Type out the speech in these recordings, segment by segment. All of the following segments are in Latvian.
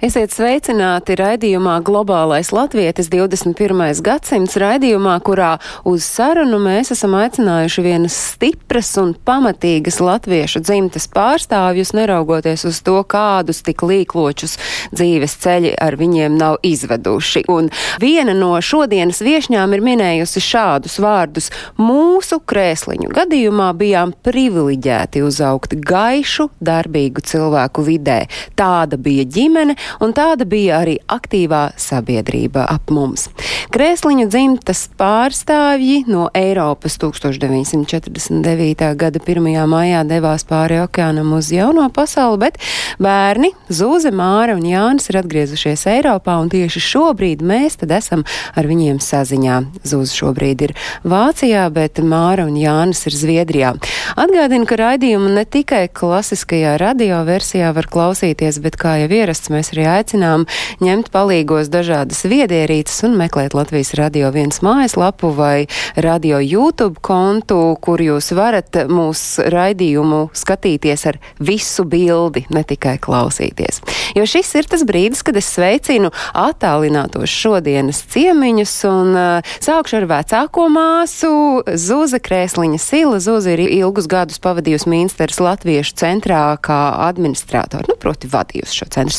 Esiet sveicināti raidījumā Globālais latvietis 21. gadsimts raidījumā, kurā uz sarunu mēs esam aicinājuši vienas stipras un pamatīgas latviešu dzimtes pārstāvjus, neraugoties uz to, kādus tik līkločus dzīves ceļi ar viņiem nav izveduši. Un viena no šodienas viešņām ir minējusi šādus vārdus. Mūsu krēsliņu gadījumā bijām privileģēti uzaugt gaišu, darbīgu cilvēku vidē. Tāda bija ģimene, un tāda bija arī aktīvā sabiedrība ap mums. Krēsliņu dzimtas pārstāvji no Eiropas 1949. gada 1. maijā devās pāri okeānam uz jauno pasauli, bet bērni Zūze, Māra un Jānis ir atgriezušies Eiropā, un tieši šobrīd mēs tad esam ar viņiem saziņā. Zūze šobrīd ir Vācijā, bet Māra un Jānis ir Zviedrijā. Atgādinu, ka raidījumu ne tikai klasiskajā radio versijā var klausīties, bet kā jau ierasts, mēs arī aicinām ņemt palīgos dažādas viedierīces un meklēt Latvijas radio viens mājaslapu vai radio YouTube kontu, kur jūs varat mūsu raidījumu skatīties ar visu bildi, ne tikai klausīties. Jo šis ir tas brīdis, kad es sveicinu attālinātos šodienas ciemiņus un uh, sākšu ar vecāko māsu Zuza Krēsliņa Sila. Zuza ir ilgus gadus pavadījusi Mīnsteras Latviešu centrā kā administrātori, nu, proti vadījusi šo centru.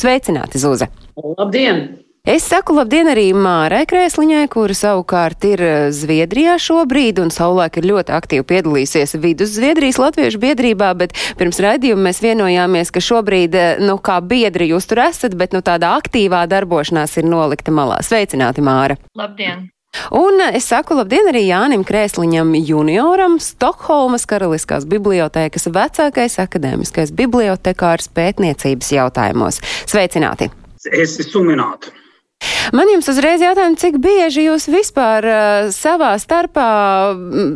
Sveicināti, Zuza! Labdien! Es saku labdien arī Mārai Krēsliņai, kura savukārt ir Zviedrijā šobrīd un savulaik ir ļoti aktīvi piedalīsies vidus Zviedrijas latviešu biedrībā, bet pirms raidījuma mēs vienojāmies, ka šobrīd, nu, kā biedri jūs tur esat, bet, nu, tādā aktīvā darbošanās ir nolikta malā. Sveicināti, Māra! Labdien! Un es saku labdien arī Jānim Krēsliņam junioram, Stokholmas Karaliskās bibliotēkas vecākais akadēmiskais bibliotekārs pētniecības jautājumos. Sveicināti! Es esmu sumināts. Man jums uzreiz jautājums, cik bieži jūs vispār uh, savā starpā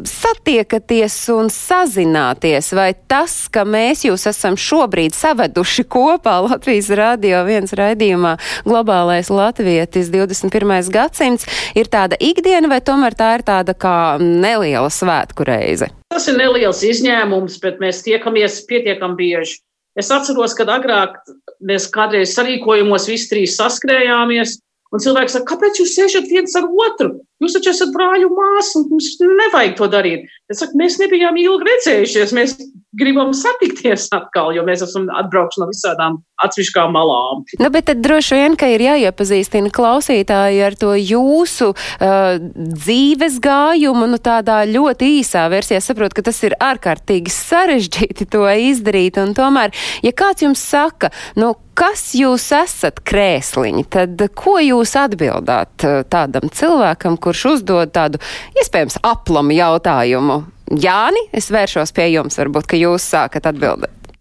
satiekaties un sazināties, vai tas, ka mēs jūs esam šobrīd saveduši kopā Latvijas radio viens raidījumā globālais latvietis 21. gadsimts, ir tāda ikdiena, vai tomēr tā ir tāda kā neliela svētku reize? Tas ir neliels izņēmums, bet mēs tiekamies pietiekam bieži. Es atceros, kad agrāk mēs kādreiz sarīkojumos visi trīs saskrējāmies, Un cilvēks saka, kāpēc jūs sēžat viens ar otru? Jūs taču esat brāļu māsa, un mums nevajag to darīt. Es saku, mēs nebijām ilgi redzējušies, mēs gribam satikties atkal, jo mēs esam atbraukuši no visādām atsevišķām malām. Nu, bet tad droši vien, ka ir jāiepazīstina klausītāji ar to jūsu uh, dzīves gājumu, nu tādā ļoti īsā versijā. Saprotu, ka tas ir ārkārtīgi sarežģīti to izdarīt, un tomēr, ja kāds jums saka, nu, kas jūs esat krēsliņi, tad ko jūs atbildāt tādam cilvēkam, kurš uzdod tādu iespējams aplamu jautājumu? Jāni, es vēršos pie jums, varbūt, ka jūs sākat atbildēt.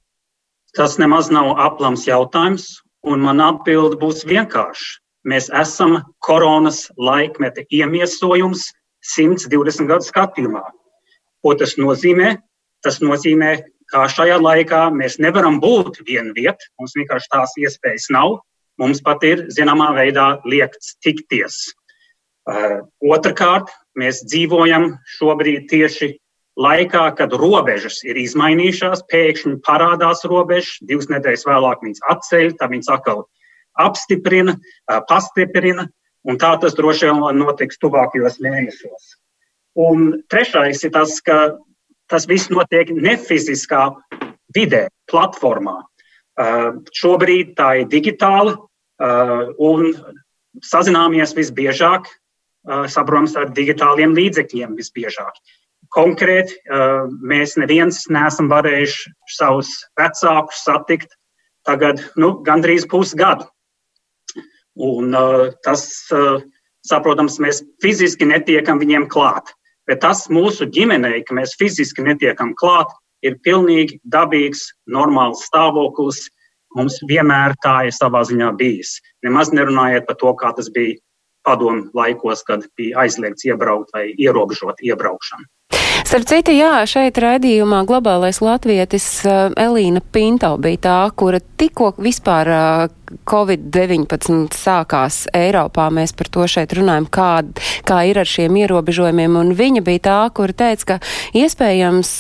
Tas nemaz nav aplams jautājums, un man atbilde būs vienkārša. Mēs esam koronas laikmeta iemiesojums 120 gadu skatījumā. Ko tas nozīmē? Tas nozīmē, kā šajā laikā mēs nevaram būt vienviet, mums vienkārši tās iespējas nav. Mums pat ir zināmā veidā liekts tikties. Otrakārt, mēs dzīvojam šobrīd tieši laikā, kad robežas ir izmainījušās, pēkšņi parādās robežas, divas nedēļas vēlāk viņas atceļ, tad viņas atkal apstiprina, pastiprina, un tā tas droši vien notiks tuvākajos mēnešos. Un trešais ir tas, ka tas viss notiek nefiziskā vidē, platformā. Šobrīd tā ir digitāla un sazināmies visbiežāk, uh, saprotams, ar digitāliem līdzekļiem visbiežāk. Konkrēti, uh, mēs neviens neesam varējuši savus vecākus satikt tagad nu, gandrīz pusgadu. Un, uh, tas, saprotams, mēs fiziski netiekam viņiem klāt. Bet tas mūsu ģimenei, ka mēs fiziski netiekam klāt, ir pilnīgi dabīgs, normāls stāvoklis. Mums vienmēr tā ir savā ziņā bijis. Nemaz nerunājiet par to, kā tas bija padomu laikos, kad bija aizliegts iebraukt vai ierobežot iebraukšanu. Starp citu, jā, šeit raidījumā globālais latvietis uh, Elīna Pinto bija tā, kura tikko vispār uh, Covid-19 sākās Eiropā, mēs par to šeit runājam, kā, kā ir ar šiem ierobežojumiem, un viņa bija tā, kura teica, ka iespējams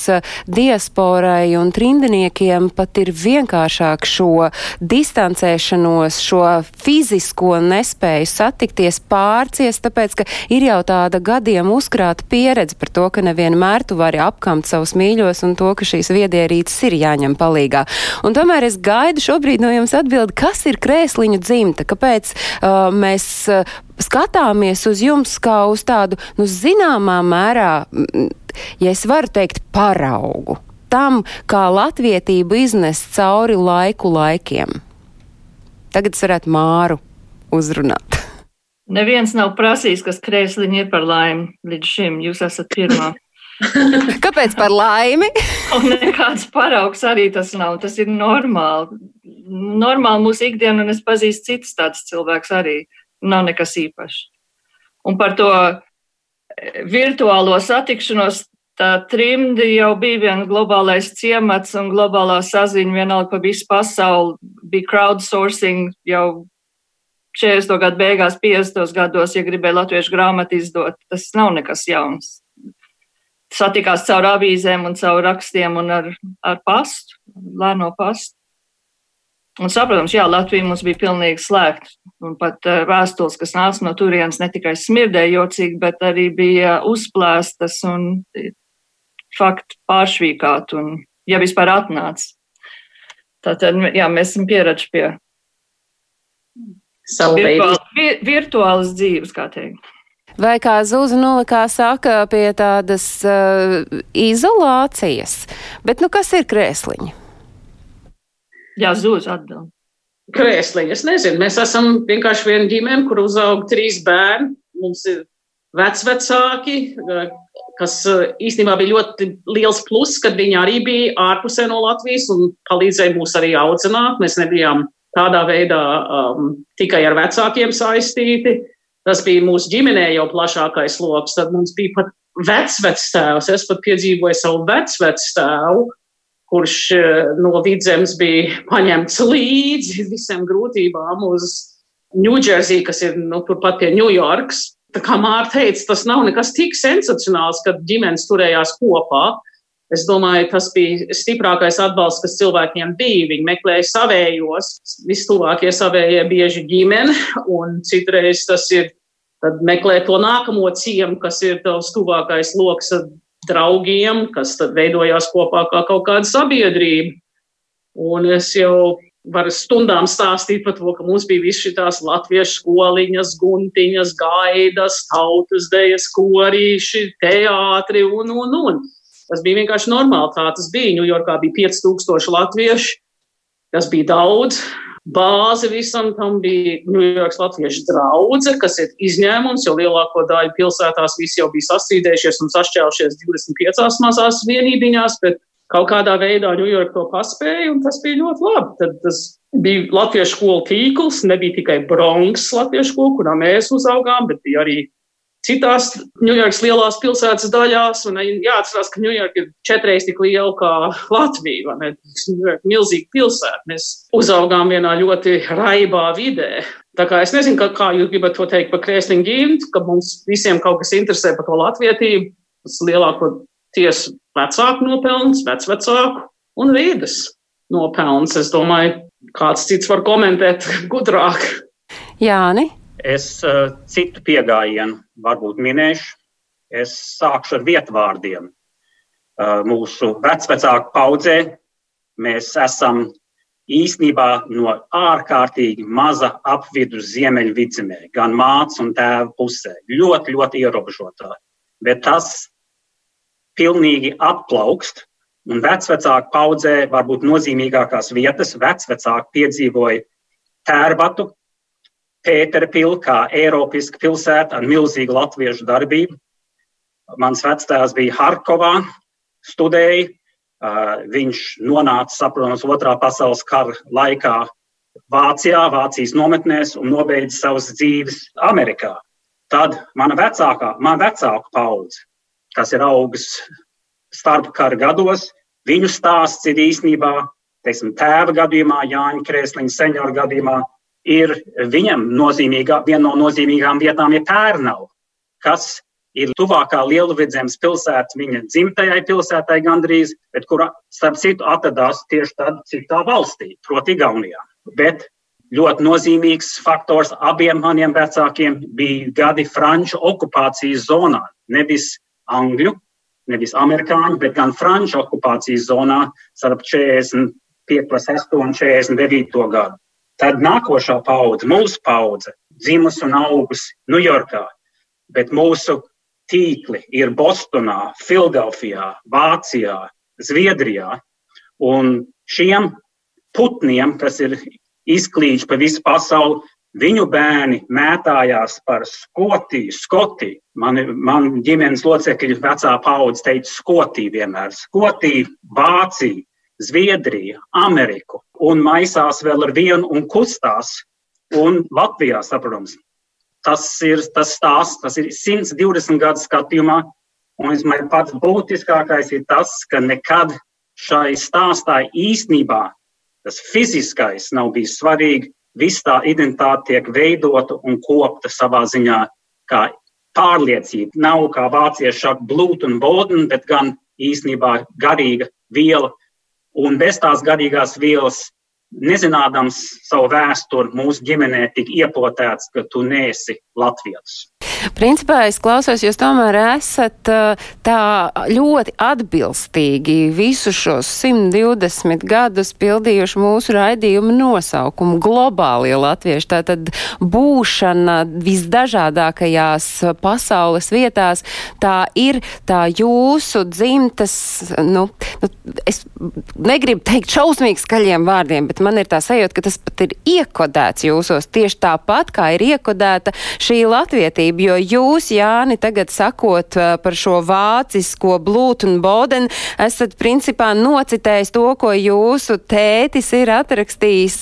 diasporai un trindiniekiem pat ir vienkāršāk šo distancēšanos, šo fizisko nespēju satikties pārcies, tāpēc, ka ir jau tāda gadiem uzkrāta pieredze par to, ka nevienmēr tu vari apkamt savus mīļos un to, ka šīs viedierīces ir jāņem palīgā. Un tomēr es gaidu šobrīd no jums atbildi, kas ir krēsliņu dzimta, kāpēc uh, mēs uh, skatāmies uz jums kā uz tādu, nu, zināmā mērā, ja es varu teikt, paraugu tam, kā latvietību iznest cauri laiku laikiem. Tagad es varētu Māru uzrunāt. Neviens nav prasījis, kas krēsliņi ir par laimi līdz šim. Jūs esat pirmā. Kāpēc par laimi? Nekāds paraugs arī tas nav. Tas ir normāli normāli mūsu ikdiena, un es pazīstu citus tādus cilvēkus arī. Nav nekas īpašs. Un par to eh, virtuālo satikšanos tā trimdi jau bija viens globālais ciemats un globālā saziņa vienalga pa visu pasauli. Bija crowdsourcing jau 40. gadu beigās, 50. gados, ja gribēja latviešu grāmatu izdot. Tas nav nekas jauns. Satikās caur avīzēm un caur rakstiem un ar, ar pastu, lēno pastu. Un, saprotams, jā, Latvija mums bija pilnīgi slēgta. Un pat uh, vēstules, kas nāca no turienes, ne tikai smirdēja jocīgi, bet arī bija uzplēstas un fakti pāršvīkāt, un ja vispār atnāca. Tātad, jā, mēs esam pieraduši pie virtuāl, vir, virtuālas dzīves, kā teikt. Vai kā Zūza nolikā saka, pie tādas uh, izolācijas, bet nu kas ir krēsliņi? Jā, zūs atbild. Krēsliņi, es nezinu, mēs esam vienkārši viena ģimene, kur uzaug trīs bērni. Mums ir vecvecāki, kas eh, īstenībā bija ļoti liels pluss, kad viņi arī bija ārpusē no Latvijas un palīdzēja mūs arī audzināt. Mēs nebijām tādā veidā um, tikai ar vecākiem saistīti. Tas bija mūsu ģimenē jau plašākais lokus. Tad mums bija pat vecvectēvs. Es pat piedzīvoju savu vecvectēvu, kurš eh, no vidzemes bija paņemts līdzi visiem grūtībām uz Ņūdžersiju, kas ir nu, turpat pie Ņujorkas. Tā kā Mārta teica, tas nav nekas tik sensacionāls, kad ģimenes turējās kopā. Es domāju, tas bija stiprākais atbalsts, kas cilvēkiem bija. Viņi meklēja savējos, vistuvākie savējie bieži ģimene, un citreiz tas ir meklē to nākamo ciemu, kas ir tavs tuvākais lokus draugiem, kas tad veidojās kopā kā kaut kāda sabiedrība. Un es jau varu stundām stāstīt par to, ka mums bija visas šīs latviešu skoliņas, guntiņas, gaidas, tautas dejas, korīši, teātri un, un, un. Tas bija vienkārši normāli. Tā tas bija. Ņujorkā bija 5000 latviešu. Tas bija daudz. Bāze visam tam bija Ņujorkas latviešu draudze, kas ir izņēmums, jo lielāko daļu pilsētās visi jau bija sasīdējušies un sašķēlušies 25 mazās vienībiņās, bet kaut kādā veidā Ņujorka to paspēja, un tas bija ļoti labi. Tad tas bija latviešu skolu tīkls, nebija tikai Bronx latviešu skola, kurā mēs uzaugām, bet bija arī citās Ņujorkas lielās pilsētas daļās. Un jāatcerās, ka Ņujorka ir četreiz tik liela kā Latvija. Milzīga pilsēta. Mēs uzaugām vienā ļoti raibā vidē. Tā kā es nezinu, kā, kā jūs gribat to teikt par krēsliņu ģimti, ka mums visiem kaut kas interesē par to latvietību. Tas lielāko tiesu vecāku nopelns, vecvecāku un vīdes nopelns. Es domāju, kāds cits var komentēt gudrāk. Jāni. Es uh, citu pieejamību varbūt minēšu. Es sākšu ar vietvārdiem. Uh, mūsu vecāku paudzē mēs esam īstenībā no ārkārtīgi maza apvidu ziemeļvidzemē, gan mātes un tēva pusē. Ļoti, ļoti ierobežotā. Bet tas pilnīgi atplaukst. Un vecāku paudzē varbūt nozīmīgākās vietas vecāki piedzīvoja tērbatu, Pēterpils, kā Eiropiska pilsēta ar milzīgu latviešu darbību. Mans vectēvs bija Harkovā, studēja. Viņš nonāca, saprotams, otrā pasaules kara laikā Vācijā, Vācijas nometnēs un nobeidza savas dzīves Amerikā. Tad mana vecākā, mana vecāka paudze, kas ir augus starpkara gados. Viņu stāsts ir īstenībā, teiksim, tēva gadījumā, Jāņa Krēsliņa senjora gadījumā, ir viņam nozīmīgā, viena no nozīmīgām vietām ir Pērnava, kas ir tuvākā Lielvidzemes pilsēta viņa dzimtajai pilsētai gandrīz, bet kura, starp citu, atradās tieši tad citā valstī, proti Igaunijā. Bet ļoti nozīmīgs faktors abiem maniem vecākiem bija gadi Franču okupācijas zonā. Nevis Angļu, nevis amerikāņu, bet gan Franču okupācijas zonā starp 45, 8 un 49 gadu. Tad nākošā paudze, mūsu paudze, dzimusi un augusi Ņujorkā, bet mūsu tīkli ir Bostonā, Filadelfijā, Vācijā, Zviedrijā. Un šiem putniem, kas ir izklīdis pa visu pasauli. Viņu bērni mētājās par Skotiju, Skotiju. Man, man ģimenes locekļi vecā paudze teica Skotiju vienmēr. Skotiju, Vāciju, Zviedriju, Ameriku un maisās vēl ar vienu un kustās. Un Latvijā, saprotams, tas ir tas stāsts, tas ir 120 gadu skatījumā. Un es domāju, pats būtiskākais ir tas, ka nekad šai stāstā īstenībā tas fiziskais nav bijis svarīgi. Viss tā identitāte tiek veidota un kopta savā ziņā kā pārliecība. Nav kā vācieši saka, blūt un boden, bet gan īstenībā garīga viela. Un bez tās garīgās vielas, nezinādams savu vēsturi, mūsu ģimenē tika iepotēts, ka tu neesi latvietis. Principā es klausos, jūs tomēr esat tā ļoti atbilstīgi visu šos 120 gadus pildījuši mūsu raidījumu nosaukumu globālie latvieši. Tātad būšana visdažādākajās pasaules vietās, tā ir tā jūsu dzimtas, nu, nu es negribu teikt šausmīgi skaļiem vārdiem, bet man ir tā sajūta, ka tas pat ir iekodēts jūsos tieši tāpat, kā ir iekodēta šī latvietība, jo jo jūs, Jāni, tagad sakot uh, par šo vācisko blūt un boden, esat principā nocitējis to, ko jūsu tētis ir atrakstījis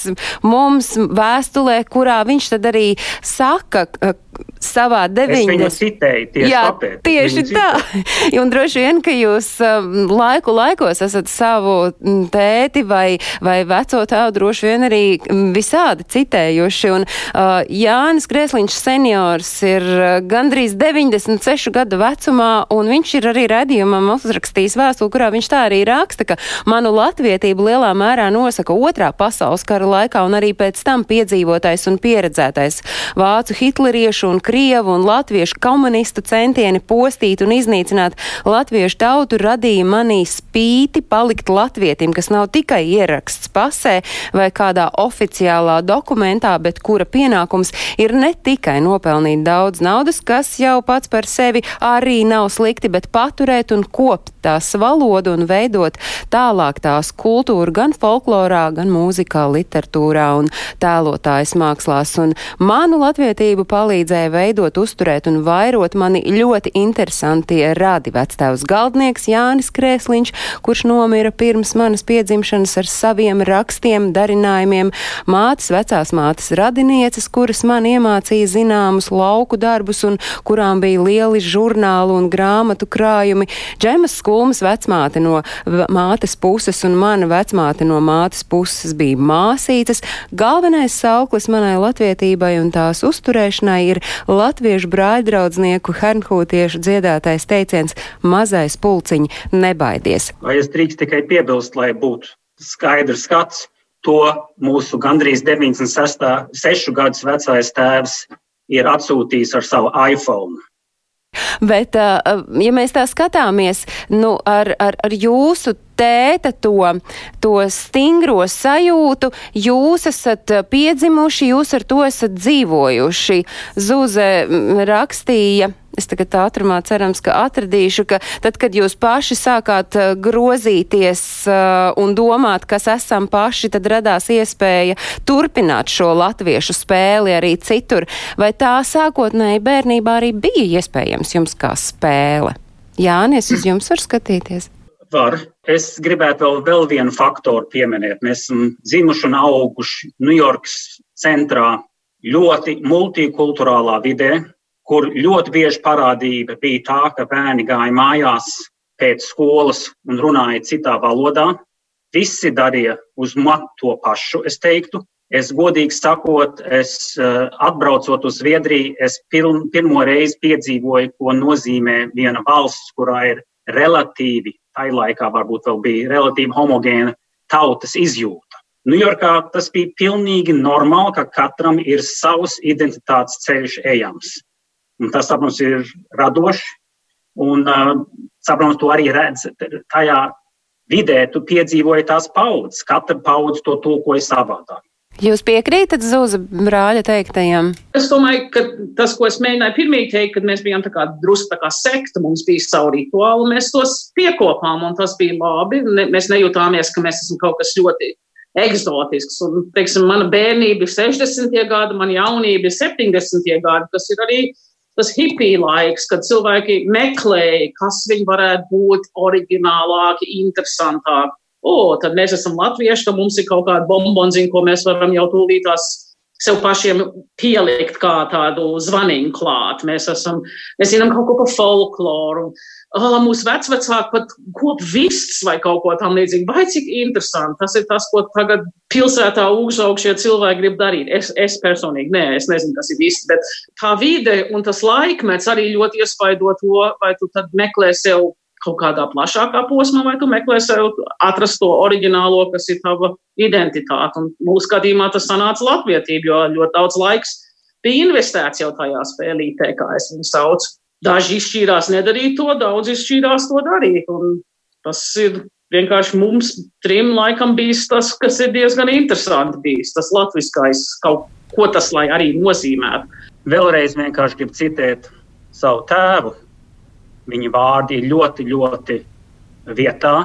mums vēstulē, kurā viņš tad arī saka, savā 90. Citēju, tieši Jā, tāpēc, tieši tā. Un droši vien, ka jūs um, laiku laikos esat savu mm, tēti vai, vai veco tēvu droši vien arī mm, visādi citējuši. Un uh, Jānis Grēsliņš seniors ir uh, gandrīz 96 gadu vecumā, un viņš ir arī redījumam uzrakstījis vēstuli, kurā viņš tā arī raksta, ka manu latvietību lielā mērā nosaka otrā pasaules kara laikā un arī pēc tam piedzīvotais un pieredzētais vācu hitleriešu un krievu un latviešu komunistu centieni postīt un iznīcināt latviešu tautu radīja manī spīti palikt latvietim, kas nav tikai ieraksts pasē vai kādā oficiālā dokumentā, bet kura pienākums ir ne tikai nopelnīt daudz naudas, kas jau pats par sevi arī nav slikti, bet paturēt un kopt tās valodu un veidot tālāk tās kultūru gan folklorā, gan mūzikā, literatūrā un tēlotājas mākslās. Un manu latvietību palīdzēja veidot, uzturēt un vairot mani ļoti interesantie radi. Vectēvs galdnieks Jānis Krēsliņš, kurš nomira pirms manas piedzimšanas ar saviem rakstiem, darinājumiem, mātes, vecās mātes radinieces, kuras man iemācīja zināmus lauku darbus un kurām bija lieli žurnālu un grāmatu krājumi. Džemas skulmas vecmāte no mātes puses un mana vecmāte no mātes puses bija māsītes. Galvenais sauklis manai latvietībai un tās uzturēšanai ir latviešu brāļdraudznieku hernhūtiešu dziedātais teiciens mazais pulciņi nebaidies. Vai es drīkst tikai piebilst, lai būtu skaidrs skats, to mūsu gandrīz 96 gadus vecais tēvs ir atsūtījis ar savu iPhone. Bet, ja mēs tā skatāmies, nu, ar, ar, ar jūsu tēta to, to stingro sajūtu, jūs esat piedzimuši, jūs ar to esat dzīvojuši. Zuze rakstīja es tagad ātrumā cerams, ka atradīšu, ka tad, kad jūs paši sākāt uh, grozīties uh, un domāt, kas esam paši, tad radās iespēja turpināt šo latviešu spēli arī citur. Vai tā sākotnēji bērnībā arī bija iespējams jums kā spēle? Jānis, uz jums var skatīties. Var. Es gribētu vēl, vēl vienu faktoru pieminēt. Mēs esam dzimuši un auguši Ņujorkas centrā ļoti multikulturālā vidē, kur ļoti bieži parādība bija tā, ka bērni gāja mājās pēc skolas un runāja citā valodā. Visi darīja uz to pašu, es teiktu. Es godīgi sakot, es uh, atbraucot uz Zviedriju, es pirmo reizi piedzīvoju, ko nozīmē viena valsts, kurā ir relatīvi, tai laikā varbūt vēl bija relatīvi homogēna tautas izjūta. Ņujorkā tas bija pilnīgi normāli, ka katram ir savs identitātes ceļš ejams. Un tas, protams, ir radoši. Un, uh, saprotams, to arī redz tajā vidē, tu piedzīvoji tās paudzes. Katra paudze to tulkoja savādāk. Jūs piekrītat Zuza brāļa teiktajam? Es domāju, ka tas, ko es mēģināju pirmie teikt, kad mēs bijām tā kā drusku tā kā sekta, mums bija savu rituālu, mēs tos piekopām, un tas bija labi. Ne, mēs nejūtāmies, ka mēs esam kaut kas ļoti eksotisks. Un, teiksim, mana bērnība ir 60. gadi, mana jaunība ir 70. gadi. Tas ir arī tas hipija laiks, kad cilvēki meklēja, kas viņi varētu būt oriģinālāki, interesantāki. O, tad mēs esam latvieši, tad mums ir kaut kāda bombonziņa, ko mēs varam jau tūlītās sev pašiem pielikt kā tādu zvaniņu klāt. Mēs esam, mēs zinām kaut ko par folkloru. Oh, mūsu vecvecāki pat kop vists vai kaut ko tam līdzīgu. Vai cik interesanti. Tas ir tas, ko tagad pilsētā uzaugušie cilvēki grib darīt. Es, es personīgi, nē, es nezinu, kas ir viss, bet tā vide un tas laikmets arī ļoti iespaido to, vai tu tad meklē sev kaut kādā plašākā posmā, vai tu meklē sev atrast to oriģinālo, kas ir tava identitāte. Un mūsu skatījumā tas sanāca latvietība, jo ļoti daudz laiks bija investēts jau tajā spēlītē, kā es viņu saucu. Daži izšķīrās nedarīt to, daudz izšķīrās to darīt. Un tas ir vienkārši mums trim laikam bijis tas, kas ir diezgan interesanti bijis. Tas latviskais kaut ko tas, lai arī nozīmētu. Vēlreiz vienkārši gribu citēt savu tēvu. Viņa vārdi ir ļoti, ļoti vietā.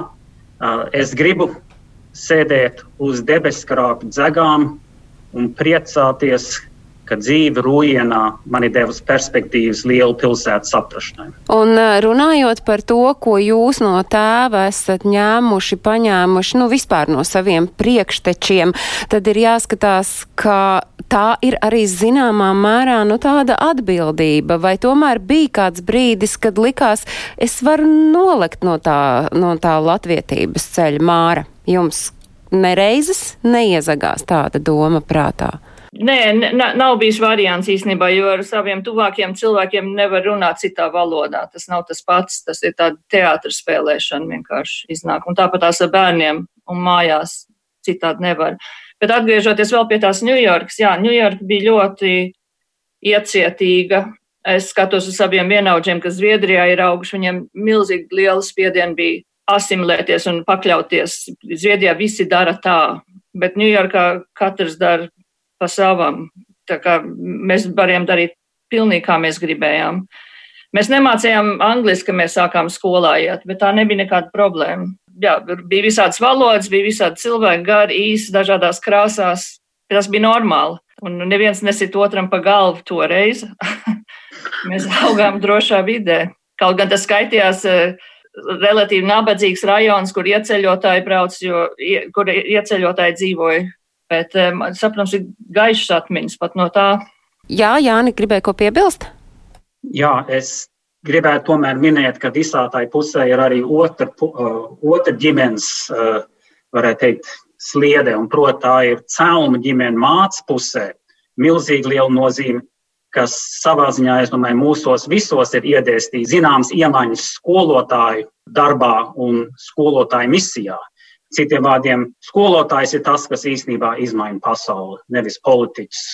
Es gribu sēdēt uz debeskrāpju dzegām un priecāties, ka dzīve Rūjienā man ir devusi perspektīvas lielu pilsētu saprašanai. Un runājot par to, ko jūs no tēva esat ņēmuši, paņēmuši, nu vispār no saviem priekštečiem, tad ir jāskatās, ka tā ir arī zināmā mērā nu tāda atbildība, vai tomēr bija kāds brīdis, kad likās, es varu nolekt no tā, no tā latvietības ceļa māra. Jums nereizes neiezagās tāda doma prātā. Nē, nav bijis variants īstenībā, jo ar saviem tuvākiem cilvēkiem nevar runāt citā valodā. Tas nav tas pats, tas ir tāda teātris spēlēšana vienkārši iznāk. Un tāpat tās ar bērniem un mājās citādi nevar. Bet atgriežoties vēl pie tās Ņujorkas, jā, Ņujorka bija ļoti iecietīga. Es skatos uz saviem vienaudžiem, kas Zviedrijā ir auguši, viņiem milzīgi liela spiediena bija asimilēties un pakļauties. Zviedrijā visi dara tā, bet Ņujorkā katrs dara pa savam. Tā kā mēs varējām darīt pilnīgi kā mēs gribējām. Mēs nemācījām angliski, kad mēs sākām skolā iet, bet tā nebija nekāda problēma. Jā, bija visādas valodas, bija visādi cilvēki, gari, īsi, dažādās krāsās. Tas bija normāli. Un neviens nesit otram pa galvu toreiz. mēs augām drošā vidē. Kaut gan tas skaitījās eh, relatīvi nabadzīgs rajons, kur ieceļotāji brauc, jo, kur ieceļotāji dzīvoja Bet, saprotams, ir gaišas atmiņas pat no tā. Jā, Jāni, gribēja ko piebilst? Jā, es gribētu tomēr minēt, ka visā tai pusē ir arī otra, uh, otra ģimenes, uh, varētu teikt, sliede, un proti tā ir celma ģimene māca pusē. Milzīgi liela nozīme, kas savā ziņā, es domāju, mūsos visos ir iedēstījis zināmas iemaņas skolotāju darbā un skolotāju misijā. Citiem vārdiem, skolotājs ir tas, kas īstenībā izmaina pasauli, nevis politiķis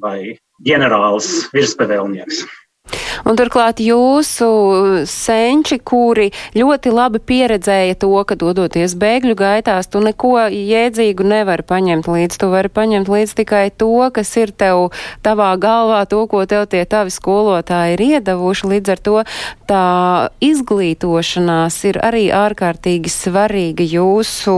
vai ģenerālis virspavēlnieks. Un turklāt jūsu senči, kuri ļoti labi pieredzēja to, ka dodoties bēgļu gaitās, tu neko jēdzīgu nevari paņemt līdzi. Tu vari paņemt līdzi tikai to, kas ir tev tavā galvā, to, ko tev tie tavi skolotāji ir iedavuši. Līdz ar to tā izglītošanās ir arī ārkārtīgi svarīga jūsu,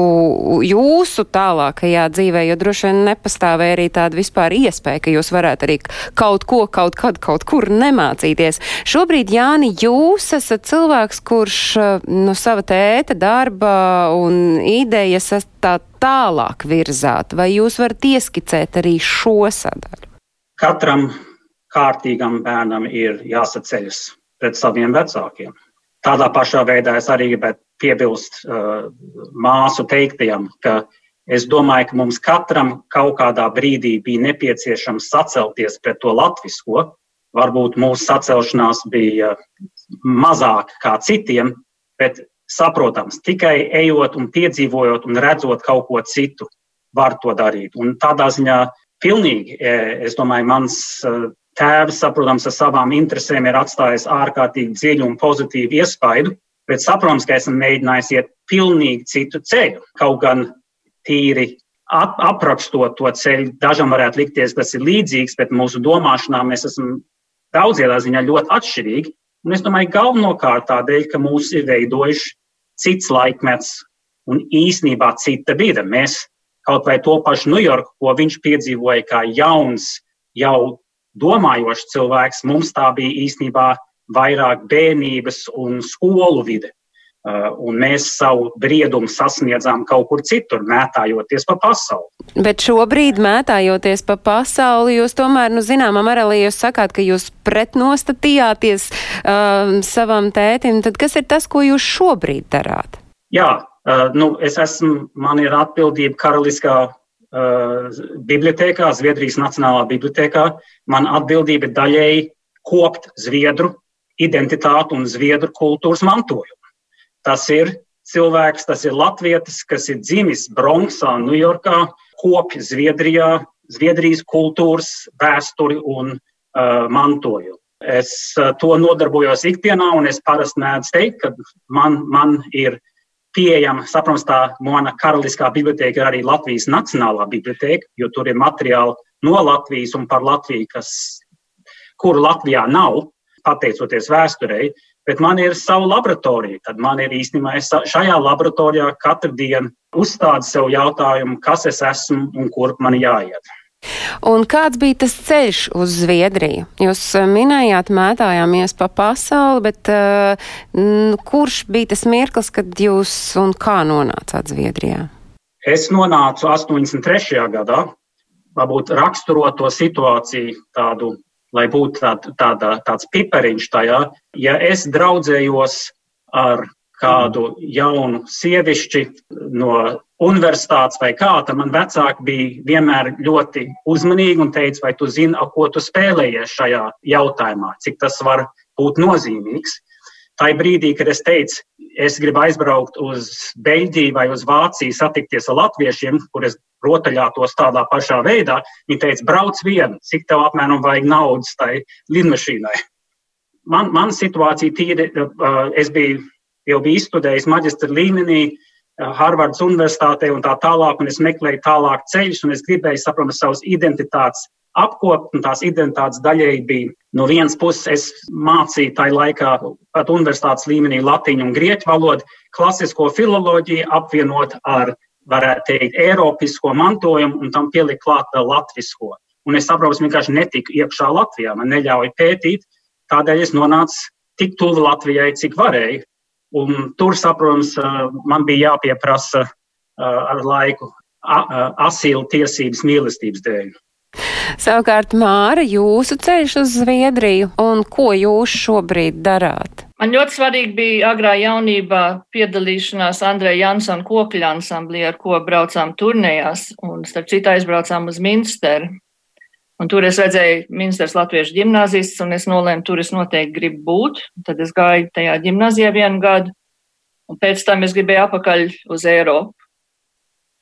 jūsu tālākajā dzīvē, jo droši vien nepastāvēja arī tāda vispār iespēja, ka jūs varētu arī kaut ko, kaut kad, kaut kur nemācīties klausīties. Šobrīd, Jāni, jūs esat cilvēks, kurš eh, no nu, sava tēta darba un idejas tā tālāk virzāt, vai jūs varat ieskicēt arī šo sadaļu? Katram kārtīgam bērnam ir jāsaceļas pret saviem vecākiem. tādā pašā veidā es arī gribētu piebilst uh, māsu teiktajam, ka es domāju, ka mums katram kaut kādā brīdī bija nepieciešams sacelties pret to latvisko. Varbūt mūsu sacelšanās bija mazāka kā citiem, bet saprotams, tikai ejot un piedzīvojot un redzot kaut ko citu, var to darīt. Un tādā ziņā pilnīgi, e, es domāju, mans e, tēvs, saprotams, ar savām interesēm ir atstājis ārkārtīgi dziļu un pozitīvu iespaidu, bet saprotams, ka esmu mēģinājis iet pilnīgi citu ceļu. Kaut gan tīri ap, aprakstot to ceļu, dažam varētu likties, tas ir līdzīgs, bet mūsu domāšanā mēs esam daudzā ziņā ļoti atšķirīgi. Un es domāju, galvenokārt tādēļ, ka mūs ir veidojuši cits laikmets un īsnībā cita vide. Mēs kaut vai to pašu Ņujorku, ko viņš piedzīvoja kā jauns, jau domājošs cilvēks, mums tā bija īstenībā vairāk bērnības un skolu vide. Uh, un mēs savu briedumu sasniedzām kaut kur citur, mētājoties pa pasauli. Bet šobrīd, mētājoties pa pasauli, jūs tomēr, nu, zināmā mērā, jūs sakāt, ka jūs pretnostatījāties uh, savam tētim, tad kas ir tas, ko jūs šobrīd darāt? Jā, Uh, nu, es esmu, man ir atbildība Karaliskā uh, bibliotekā, Zviedrijas Nacionālā bibliotekā. Man atbildība daļēji kopt zviedru identitātu un zviedru kultūras mantojumu. Tas ir cilvēks, tas ir latvietis, kas ir dzimis Bronxā, Ņujorkā, kopj Zviedrijā, Zviedrijas kultūras, vēsturi un uh, mantojumu. Es uh, to nodarbojos ikdienā, un es parasti mēdzu teikt, ka man, man ir pieejama. Saprotams, tā mana karaliskā biblioteka ir arī Latvijas Nacionālā biblioteka, jo tur ir materiāli no Latvijas un par Latviju, kas, kuru Latvijā nav, pateicoties vēsturei. Bet man ir sava laboratorija. Tad man ir īstenībā šajā laboratorijā katru dienu uzstāda sev jautājumu, kas es esmu un kurp man jāiet. Un kāds bija tas ceļš uz Zviedriju? Jūs eh, minējāt, mētājāmies pa pasauli, bet uh, kurš bija tas mirklis, kad jūs un kā nonācāt Zviedrijā? Es nonācu 83. gadā, varbūt raksturot to situāciju tādu, lai būtu tād, tāda, tāds pipariņš tajā. Ja es draudzējos ar kādu jaunu sievišķi no universitātes vai kā, tad man vecāki bija vienmēr ļoti uzmanīgi un teica, vai tu zini, ko tu spēlējies šajā jautājumā, cik tas var būt nozīmīgs. Tā brīdī, kad es teicu, es gribu aizbraukt uz Beļģiju vai uz Vāciju, satikties ar latviešiem, kur es rotaļātos tādā pašā veidā, viņi teica, brauc vienu, cik tev apmēram vajag naudas tai lidmašīnai. Man, man situācija tīri, es biju jau biju izstudējis maģistra līmenī, Harvardas universitātē un tā tālāk, un es meklēju tālāk ceļus, un es gribēju saprast savas identitātes apkopt, un tās identitātes daļēji bija no vienas puses, es mācīju tajā laikā pat universitātes līmenī latīņu un grieķu valodu, klasisko filoloģiju apvienot ar, varētu teikt, eiropisko mantojumu un tam pielikt klāt vēl latvisko. Un es saprotu, es vienkārši netiku iekšā Latvijā, man neļauj pētīt, tādēļ es nonācu tik tuvu Latvijai, cik varēju. Un tur, saprotams, man bija jāpieprasa ar laiku asilu tiesības mīlestības dēļ. Savukārt, Māra, jūsu ceļš uz Zviedriju un ko jūs šobrīd darāt? Man ļoti svarīgi bija agrā jaunībā piedalīšanās Andreja Jansona kokļa ansamblī, ar ko braucām turnējās, un starp citu aizbraucām uz Minsteru. Un tur es redzēju ministrs latviešu ģimnāzistus, un es nolēmu, tur es noteikti gribu būt. Tad es gāju tajā ģimnāzijā vienu gadu, un pēc tam es gribēju apakaļ uz Eiropu.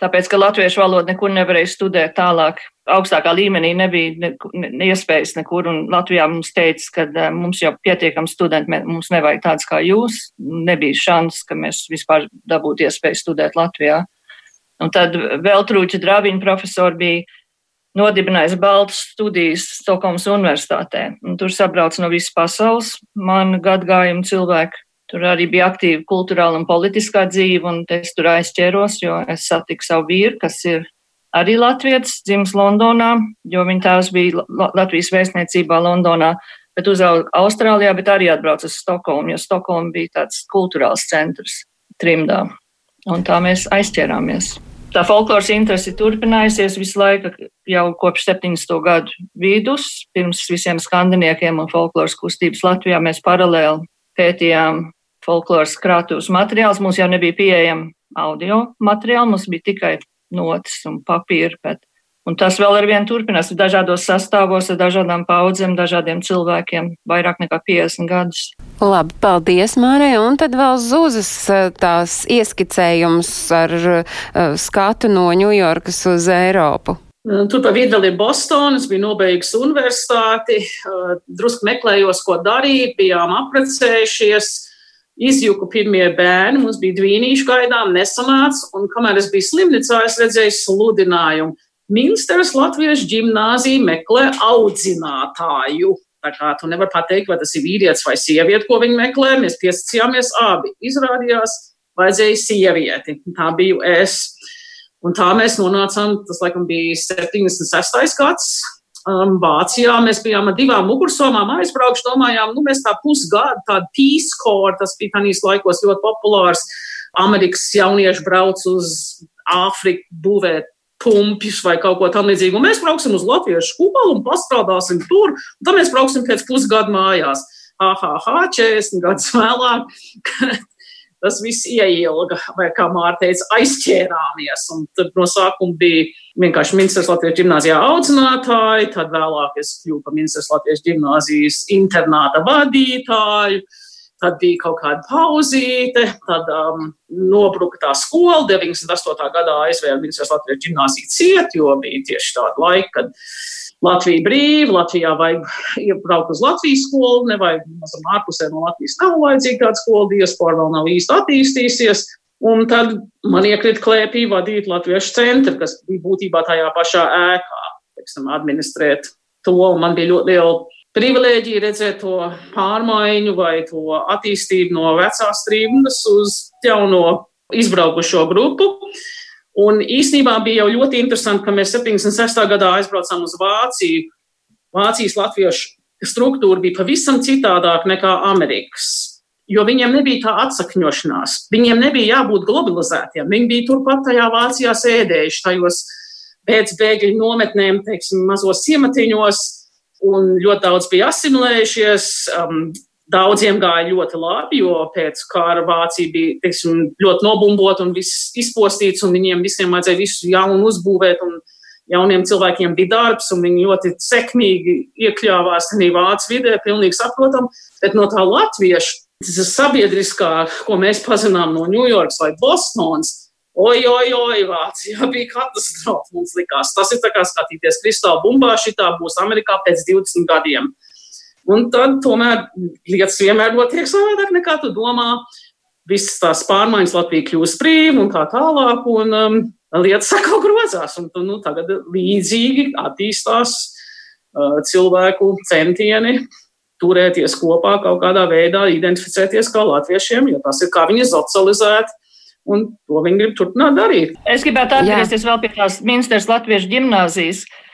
Tāpēc, ka latviešu valodu nekur nevarēju studēt tālāk, augstākā līmenī nebija ne, ne, iespējas nekur, un Latvijā mums teica, ka uh, mums jau pietiekam studenti, mums nevajag tāds kā jūs, nebija šans, ka mēs vispār dabūtu iespēju studēt Latvijā. Un tad vēl trūķa Draviņa profesori bija nodibinājis Baltas studijas Stokholmas universitātē. Un tur sabrauc no visas pasaules man gadgājumu cilvēku. Tur arī bija aktīva kultūrāla un politiskā dzīve, un es tur aizķēros, jo es satiku savu vīru, kas ir arī latvietis, dzimis Londonā, jo viņa tēvs bija Latvijas vēstniecībā Londonā, bet uzauga Austrālijā, bet arī atbrauca uz Stokholmu, jo Stokholma bija tāds kultūrāls centrs trimdā. Un tā mēs aizķērāmies tā folkloras interese turpinājusies visu laiku, jau kopš 70. gadu vidus. Pirms visiem skandiniekiem un folkloras kustības Latvijā mēs paralēli pētījām folkloras krātuves materiāls. Mums jau nebija pieejama audio materiāli, mums bija tikai notis un papīra. Bet, un tas vēl ar vienu turpinās dažādos sastāvos, ar dažādām paudzēm, dažādiem cilvēkiem, vairāk nekā 50 gadus. Labi, paldies, Mārija. Un tad vēl zūzas tās ieskicējums ar uh, skatu no Ņujorkas uz Eiropu. Tur pa vidu vēl ir Bostonas, bija nobeigusi universitāti, drusku meklējos, ko darīt, bijām apprecējušies, izjuku pirmie bērni, mums bija dvīnīši gaidām, nesanāca, un kamēr es biju slimnīcā, es redzēju sludinājumu. Minsteras Latviešu ģimnāzija meklē audzinātāju. Tā kā tu nevari pateikt, vai tas ir vīrietis vai sieviete, ko viņi meklē. Mēs piesacījāmies abi. Izrādījās, vajadzēja sievieti. Tā biju es. Un tā mēs nonācām, tas laikam bija 76. gads. Um, Vācijā mēs bijām ar divām mugursomām aizbraukuši, domājām, nu mēs tā pusgadu, tāda Peace Corps, tas bija tanīs laikos ļoti populārs. Amerikas jaunieši brauc uz Āfriku būvēt pumpjus vai kaut ko tamlīdzīgu. Mēs brauksim uz Latvijas skolu un pastrādāsim tur, un tad mēs brauksim pēc pusgada mājās. AHH, 40 gadus vēlāk, tas viss ieilga, vai kā Mārta teica, aizķērāmies. Un tad no sākuma bija vienkārši Ministrs Latvijas gimnāzijā audzinātāji, tad vēlāk es kļuvu par Ministrs Latvijas gimnāzijas internāta vadītāju. Tad bija kaut kāda pauzīte, tad um, nobruka tā skola. 98. gadā aizvēra Ministrs Latvijas gimnāziju ciet, jo bija tieši tāda laika, kad Latvija brīva, Latvijā vajag iebraukt uz Latvijas skolu, nevajag mazam ārpusē no Latvijas nav vajadzīga tāda skola, diaspora vēl nav īsti attīstīsies. Un tad man iekrita klēpī vadīt Latviešu centru, kas bija būtībā tajā pašā ēkā, teiksim, administrēt to. Man bija ļoti liela privilēģija redzēt to pārmaiņu vai to attīstību no vecās trījus uz jauno izbraukušo grupu. Un īsnībā bija jau ļoti interesanti, ka mēs 76. gadā aizbraucām uz Vāciju. Vācijas latviešu struktūra bija pavisam citādāka nekā Amerikas. Jo viņiem nebija tā atsakņošanās, viņiem nebija jābūt globalizētiem. Viņi bija turpat tajā Vācijā sēdējuši tajos pēc bēgļu nometnēm, teiksim, mazos ciematiņos, un ļoti daudz bija asimilējušies. Um, Daudziem gāja ļoti labi, jo pēc kara Vācija bija teiksim, ļoti nobumbota un viss izpostīts, un viņiem visiem vajadzēja visu jaunu uzbūvēt. Jauniem cilvēkiem bija darbs, un viņi ļoti sekmīgi iekļāvās tajā vācu vidē, pilnīgi saprotam. Bet no tā latviešu, sabiedriskā, ko mēs pazinām no Ņujorkas vai Bostonas, Oi, oi, oi, Vācijā bija katastrofa. Mums likās, tas ir kā skatīties kristāla bumbā, šī tā būs Amerikā pēc 20 gadiem. Un tad tomēr lietas vienmēr notiek savādāk nekā tu domā. Visas tās pārmaiņas Latvija kļūst brīva un tā tālāk, un um, lietas atkal grozās. Un, nu, tagad līdzīgi attīstās uh, cilvēku centieni turēties kopā, kaut kādā veidā identificēties kā latviešiem, jo tas ir kā viņi socializēti un to viņi grib turpināt darīt. Es gribētu atgriezties vēl pie tās ministrs Latviešu ģimnāzijas. Eh,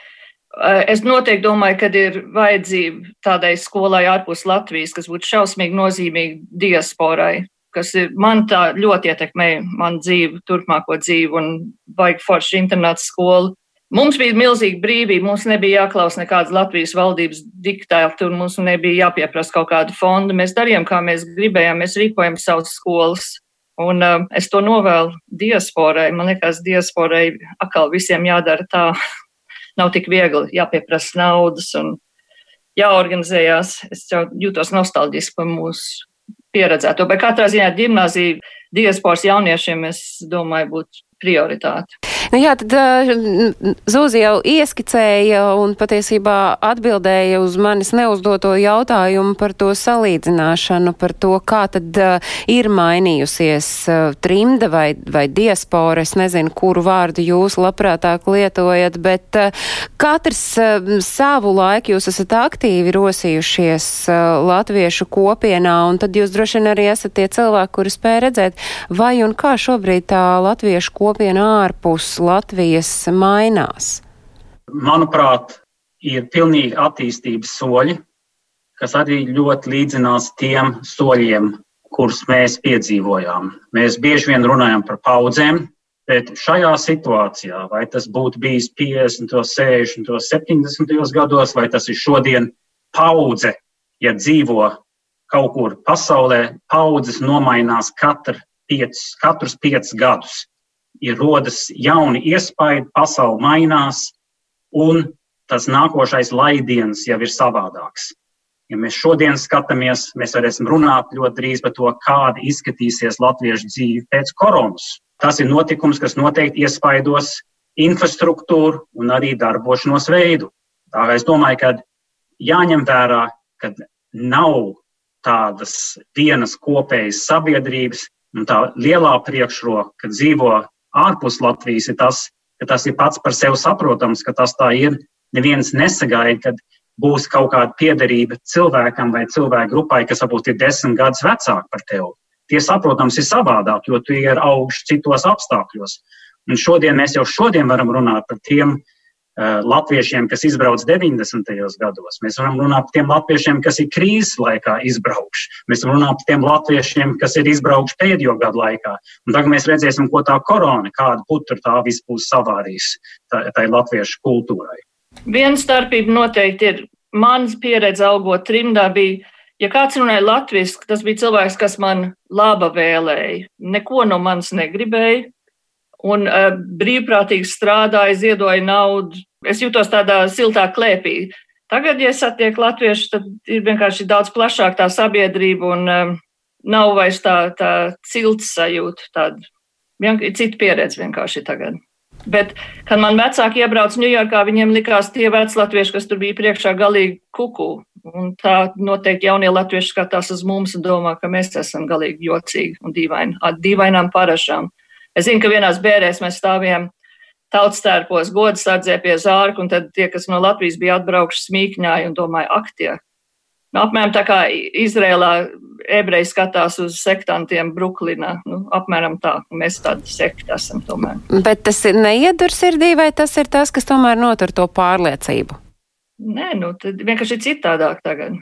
es noteikti domāju, ka ir vajadzība tādai skolai ārpus Latvijas, kas būtu šausmīgi nozīmīga diasporai, kas ir, man tā ļoti ietekmēja manu dzīvi, turpmāko dzīvi un vajag forši internāta skolu. Mums bija milzīga brīvība, mums nebija jāklaus nekādas Latvijas valdības diktāti, un mums nebija jāpieprasa kaut kāda fonda. Mēs darījām, kā mēs gribējām, mēs rīkojam savas skolas. Un uh, es to novēlu diasporai. Man liekas, diasporai atkal visiem jādara tā. Nav tik viegli jāpieprasa naudas un jāorganizējās. Es jau jūtos nostalģiski par mūsu pieredzēto. Bet katrā ziņā gimnāzija diasporas jauniešiem, es domāju, būtu prioritāte. Nu, jā, tad uh, Zūzi jau ieskicēja un patiesībā atbildēja uz manis neuzdoto jautājumu par to salīdzināšanu, par to, kā tad uh, ir mainījusies uh, trimda vai, vai diaspora. Es nezinu, kuru vārdu jūs labprātāk lietojat, bet katrs savu laiku jūs esat aktīvi rosījušies latviešu kopienā, un tad jūs droši vien arī esat tie cilvēki, kuri spēj redzēt, vai un kā šobrīd tā latviešu kopiena ārpus Latvijas mainās? Manuprāt, ir pilnīgi attīstības soļi, kas arī ļoti līdzinās tiem soļiem, kurus mēs piedzīvojām. Mēs bieži vien runājam par paudzēm, bet šajā situācijā, vai tas būtu bijis 50, 60, 70 gados, vai tas ir šodien paudze, ja dzīvo kaut kur pasaulē paudzes nomainās katru piecus, katrus piecus gadus. Ir rodas jauni iespaidi, pasaule mainās, un tas nākošais laidiens jau ir savādāks. Ja mēs šodien skatāmies, mēs varēsim runāt ļoti drīz par to, kāda izskatīsies latviešu dzīve pēc koronas. Tas ir notikums, kas noteikti iespaidos infrastruktūru un arī darbošanos veidu. Tā kā es domāju, ka jāņem vērā, ka nav tādas vienas kopējas sabiedrības, un tā lielā priekšroka, kad dzīvo ārpus Latvijas, ir tas, ka tas ir pats par sevi saprotams, ka tas tā ir. Neviens nesagaida, kad būs kaut kāda piederība cilvēkam vai cilvēku grupai, kas varbūt ir desmit gadus vecāki par tevi. Tie, saprotams, ir savādāk, jo tu ir augsts citos apstākļos. Un šodien mēs jau šodien varam runāt par tiem uh, latviešiem, kas izbrauc 90. gados. Mēs varam runāt par tiem latviešiem, kas ir krīzes laikā izbraukuši. Mēs varam runāt par tiem latviešiem, kas ir izbraukuši pēdējo gadu laikā. Un tagad mēs redzēsim, ko tā korona, kādu putru tā viss būs savārījis tai, latviešu kultūrai. Viena starpība noteikti ir. Mans pieredze augot trimdā bija, ja kāds runāja latviešu, tas bija cilvēks, kas man laba vēlēja. Neko no manis negribēja. Un uh, brīvprātīgi strādāja, ziedoja naudu. Es jūtos tādā siltā klēpī. Tagad, ja es satieku latviešu, tad ir vienkārši daudz plašāk tā sabiedrība un um, nav vairs tā, tā cilts sajūta. Tāda vien, cita pieredze vienkārši tagad. Bet, kad man vecāki iebrauca Ņujorkā, viņiem likās tie veclatvieši, kas tur bija priekšā, galīgi kuku. Un tā noteikti jaunie latvieši skatās uz mums un domā, ka mēs esam galīgi jocīgi un dīvaini, ar dīvainām parašām. Es zinu, ka vienās bērēs mēs stāvījām tautstērpos, godas sardzē pie zārka, un tad tie, kas no Latvijas bija atbraukuši, smīkņāja un domāja, ak, tie. Nu, apmēram tā kā Izrēlā ebreji skatās uz sektantiem Bruklinā. Nu, apmēram tā. Mēs tādi sekti esam tomēr. Bet tas ir neiedur sirdī, vai tas ir tas, kas tomēr notur to pārliecību? Nē, nu, tad vienkārši ir citādāk tagad.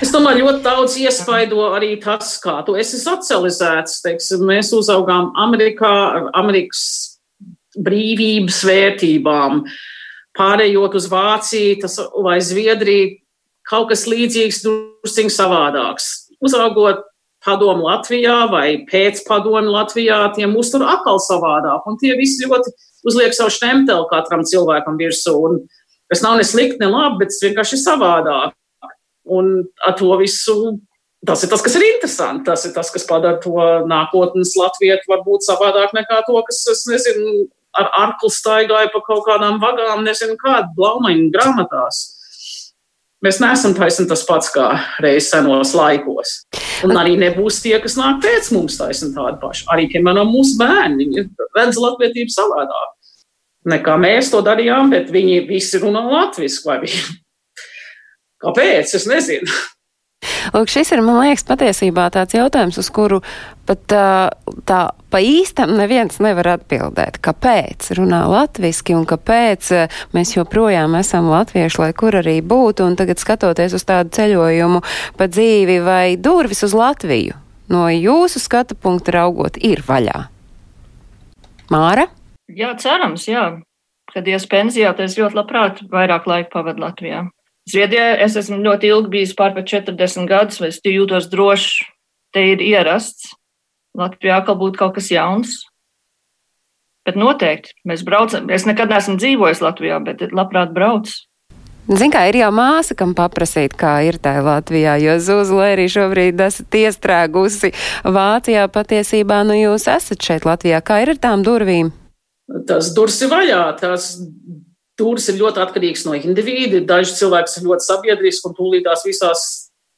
Es domāju, ļoti daudz iespaido arī tas, kā tu esi socializēts. Teiksim, mēs uzaugām Amerikā Amerikas brīvības vērtībām. Pārējot uz Vāciju tas, vai Zviedriju, kaut kas līdzīgs, drusciņš savādāks uzaugot padomu Latvijā vai pēc padomu Latvijā, tiem uztur atkal savādāk. Un tie visi ļoti uzliek savu štempeli katram cilvēkam virsū. Un tas nav ne slikti, ne labi, bet tas vienkārši ir savādāk. Un ar to visu. Tas ir tas, kas ir interesanti. Tas ir tas, kas padara to nākotnes Latviju varbūt savādāk nekā to, kas, es nezinu, ar arklu staigāja pa kaut kādām vagām, nezinu, kādu blaumaņu grāmatās. Mēs neesam taisni tas pats kā reiz senos laikos. Un arī nebūs tie, kas nāk pēc mums taisni tādi paši. Arī, piemēram, mūsu bērni redz latvietību savādāk. Nekā mēs to darījām, bet viņi visi runā latviešu. Kāpēc? Es nezinu. Lūk, šis ir, man liekas, patiesībā tāds jautājums, uz kuru pat tā pa īstam neviens nevar atbildēt, kāpēc runā latviski un kāpēc mēs joprojām esam latvieši, lai kur arī būtu, un tagad skatoties uz tādu ceļojumu pa dzīvi vai durvis uz Latviju, no jūsu skatu punkta raugot, ir vaļā. Māra? Jā, cerams, jā. Kad ies pensijā, tad es ļoti labprāt vairāk laika pavadu Latvijā. Zviedrijā es esmu ļoti ilgi bijis pār par 40 gadus, vai es jūtos droši, te ir ierasts. Latvijā atkal būtu kaut kas jauns. Bet noteikti mēs braucam. Es nekad neesmu dzīvojis Latvijā, bet labprāt braucu. Ziniet, kā ir jau māsa, kam paprasīt, kā ir tā Latvijā, jo Zuzla arī šobrīd esat iestrēgusi Vācijā. Patiesībā, nu jūs esat šeit Latvijā. Kā ir ar tām durvīm? Tas durvis ir vaļā. Tas Tūris ir ļoti atkarīgs no indivīda. Daži cilvēki ir ļoti sabiedriski un tūlītās visās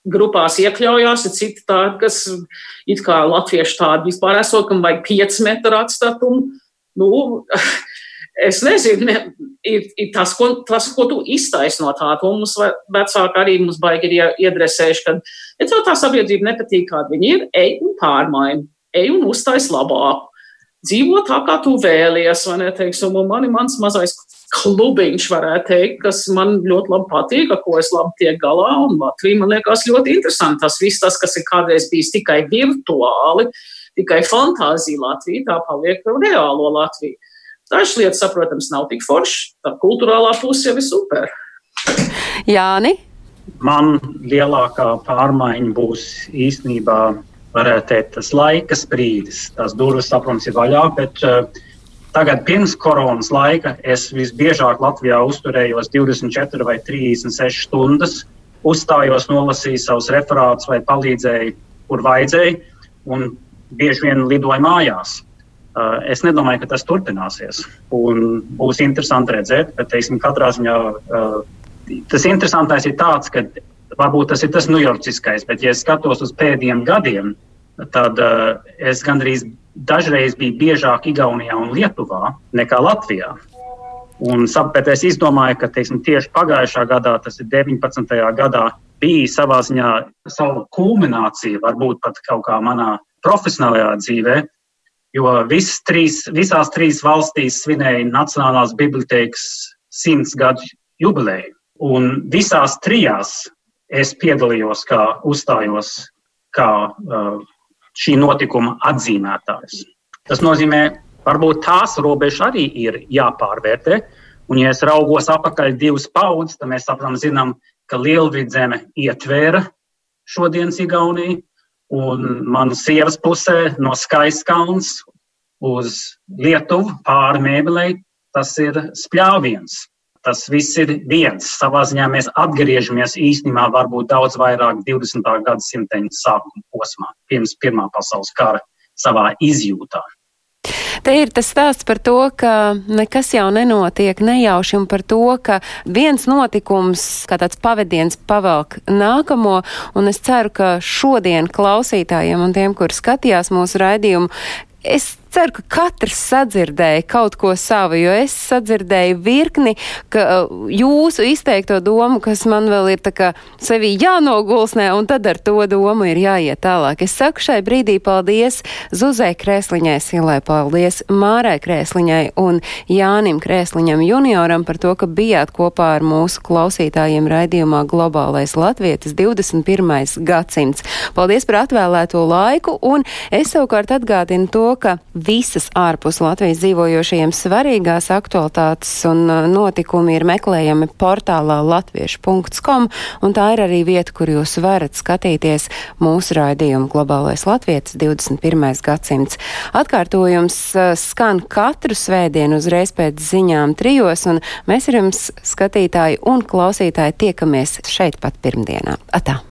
grupās iekļaujās, ir citi tādi, kas it kā latvieši tādi vispār esot, kam vajag 5 metru atstatumu. Nu, es nezinu, ne, ir, ir tas, ko, tas, ko tu iztaisi no tā. To mums vecāki arī mums baigi ir iedresējuši, ka, ja tev tā sabiedrība nepatīk, kāda viņi ir, ej un pārmaini, ej un uztais labāk. Dzīvo tā, kā tu vēlies, vai ne, teiksim, un mani mans mazais klubiņš, varētu teikt, kas man ļoti labi patīk, ar ko es labi tiek galā. Un Latvija man liekas ļoti interesanti. Tas viss, tas, kas ir kādreiz bijis tikai virtuāli, tikai fantāzija Latvija, tā paliek reālo Latviju. Dažas lietas, protams, nav tik foršas. Tā kultūrālā puse jau ir super. Jāni, man lielākā pārmaiņa būs īstenībā, varētu teikt, tas laika sprīdis. Tās durvis, protams, ir vaļā, bet uh, tagad pirms koronas laika es visbiežāk Latvijā uzturējos 24 vai 36 stundas, uzstājos, nolasīju savus referātus vai palīdzēju, kur vajadzēja, un bieži vien lidoju mājās. Uh, es nedomāju, ka tas turpināsies. Un būs interesanti redzēt, bet teiksim, katrā ziņā uh, tas interesantais ir tāds, ka varbūt tas ir tas nujorciskais, bet ja skatos uz pēdējiem gadiem, tad uh, es gandrīz dažreiz biju biežāk Igaunijā un Lietuvā nekā Latvijā. Un tāpēc es izdomāju, ka teiksim, tieši pagājušā gadā, tas ir 19. gadā, bija savā ziņā savu kulminācija, varbūt pat kaut kā manā profesionālajā dzīvē, jo trīs, visās trīs valstīs svinēja Nacionālās bibliotēkas simts gadu jubileju. Un visās trijās es piedalījos, kā uzstājos kā uh, šī notikuma atzīmētājs. Tas nozīmē, varbūt tās robežas arī ir jāpārvērtē. Un, ja es raugos apakaļ divas paudzes, tad mēs saprotam, zinām, ka Lielvidzeme ietvēra šodienas Igauniju, un manas sievas pusē no Skaiskalns uz Lietuvu pāri mēbelei tas ir spļāviens tas viss ir viens. Savā ziņā mēs atgriežamies īstenībā varbūt daudz vairāk 20. gadsimta sākuma posmā, pirms Pirmā pasaules kara savā izjūtā. Te ir tas stāsts par to, ka nekas jau nenotiek nejauši un par to, ka viens notikums, kā tāds pavadiens, pavelk nākamo, un es ceru, ka šodien klausītājiem un tiem, kur skatījās mūsu raidījumu, es ceru, ka katrs sadzirdēja kaut ko savu, jo es sadzirdēju virkni, uh, jūsu izteikto domu, kas man vēl ir tā kā sevi jānogulsnē, un tad ar to domu ir jāiet tālāk. Es saku šai brīdī paldies Zuzai Krēsliņai Silai, paldies Mārai Krēsliņai un Jānim Krēsliņam junioram par to, ka bijāt kopā ar mūsu klausītājiem raidījumā Globālais Latvietis 21. gadsimts. Paldies par atvēlēto laiku, un es savukārt atgādinu to, ka visas ārpus Latvijas dzīvojošajiem svarīgās aktualitātes un uh, notikumi ir meklējami portālā latviešu.com, un tā ir arī vieta, kur jūs varat skatīties mūsu raidījumu Globālais Latvietis 21. gadsimts. Atkārtojums uh, skan katru svētdienu uzreiz pēc ziņām trijos, un mēs ar jums skatītāji un klausītāji tiekamies šeit pat pirmdienā. Atā!